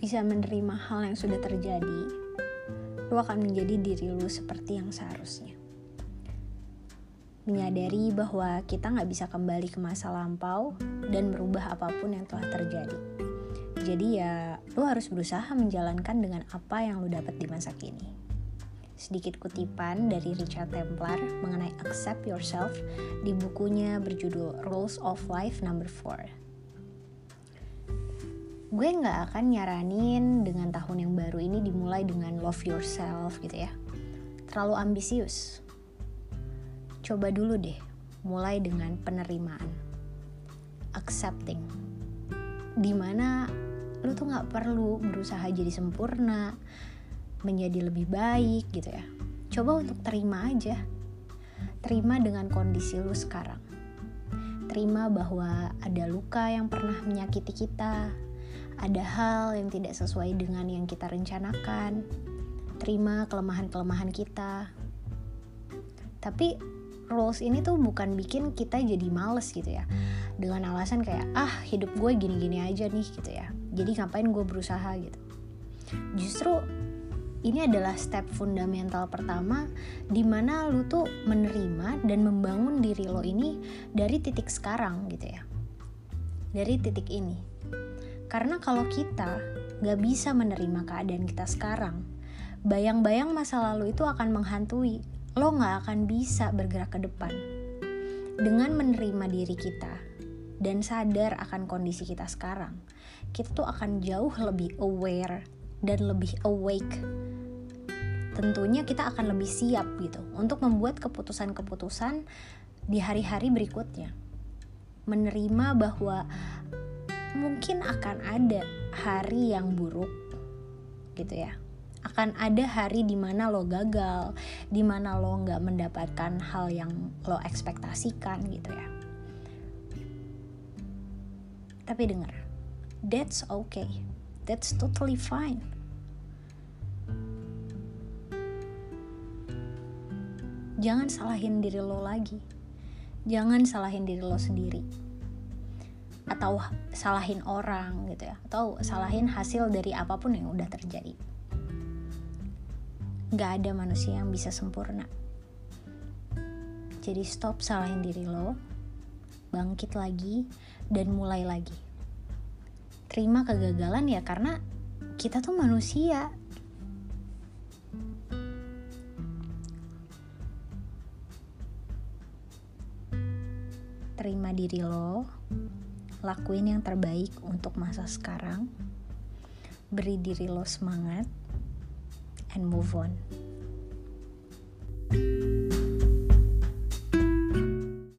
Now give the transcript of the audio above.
bisa menerima hal yang sudah terjadi, lu akan menjadi diri lu seperti yang seharusnya. Menyadari bahwa kita nggak bisa kembali ke masa lampau dan merubah apa pun yang telah terjadi. Jadi ya, lu harus berusaha menjalankan dengan apa yang lu dapat di masa kini. Sedikit kutipan dari Richard Templar mengenai accept yourself di bukunya berjudul Rules of Life Number 4 gue nggak akan nyaranin dengan tahun yang baru ini dimulai dengan love yourself gitu ya. Terlalu ambisius. Coba dulu deh mulai dengan penerimaan. Accepting. Di mana lu tuh nggak perlu berusaha jadi sempurna menjadi lebih baik gitu ya. Coba untuk terima aja. Terima dengan kondisi lu sekarang. Terima bahwa ada luka yang pernah menyakiti kita ada hal yang tidak sesuai dengan yang kita rencanakan. Terima kelemahan-kelemahan kita. Tapi rules ini tuh bukan bikin kita jadi males gitu ya. Dengan alasan kayak, ah hidup gue gini-gini aja nih gitu ya. Jadi ngapain gue berusaha gitu. Justru ini adalah step fundamental pertama di mana lu tuh menerima dan membangun diri lo ini dari titik sekarang gitu ya. Dari titik ini. Karena kalau kita gak bisa menerima keadaan kita sekarang, bayang-bayang masa lalu itu akan menghantui. Lo gak akan bisa bergerak ke depan. Dengan menerima diri kita dan sadar akan kondisi kita sekarang, kita tuh akan jauh lebih aware dan lebih awake. Tentunya kita akan lebih siap gitu untuk membuat keputusan-keputusan di hari-hari berikutnya. Menerima bahwa mungkin akan ada hari yang buruk gitu ya akan ada hari di mana lo gagal, di mana lo nggak mendapatkan hal yang lo ekspektasikan gitu ya. Tapi dengar, that's okay, that's totally fine. Jangan salahin diri lo lagi, jangan salahin diri lo sendiri atau salahin orang gitu ya. Atau salahin hasil dari apa pun yang udah terjadi. Nggak ada manusia yang bisa sempurna. Jadi stop salahin diri lo bangkit lagi dan mulai lagi. Terima kegagalan ya karena kita tuh manusia. Terima diri lo lakuin yang terbaik untuk masa sekarang. Beri diri lo semangat and move on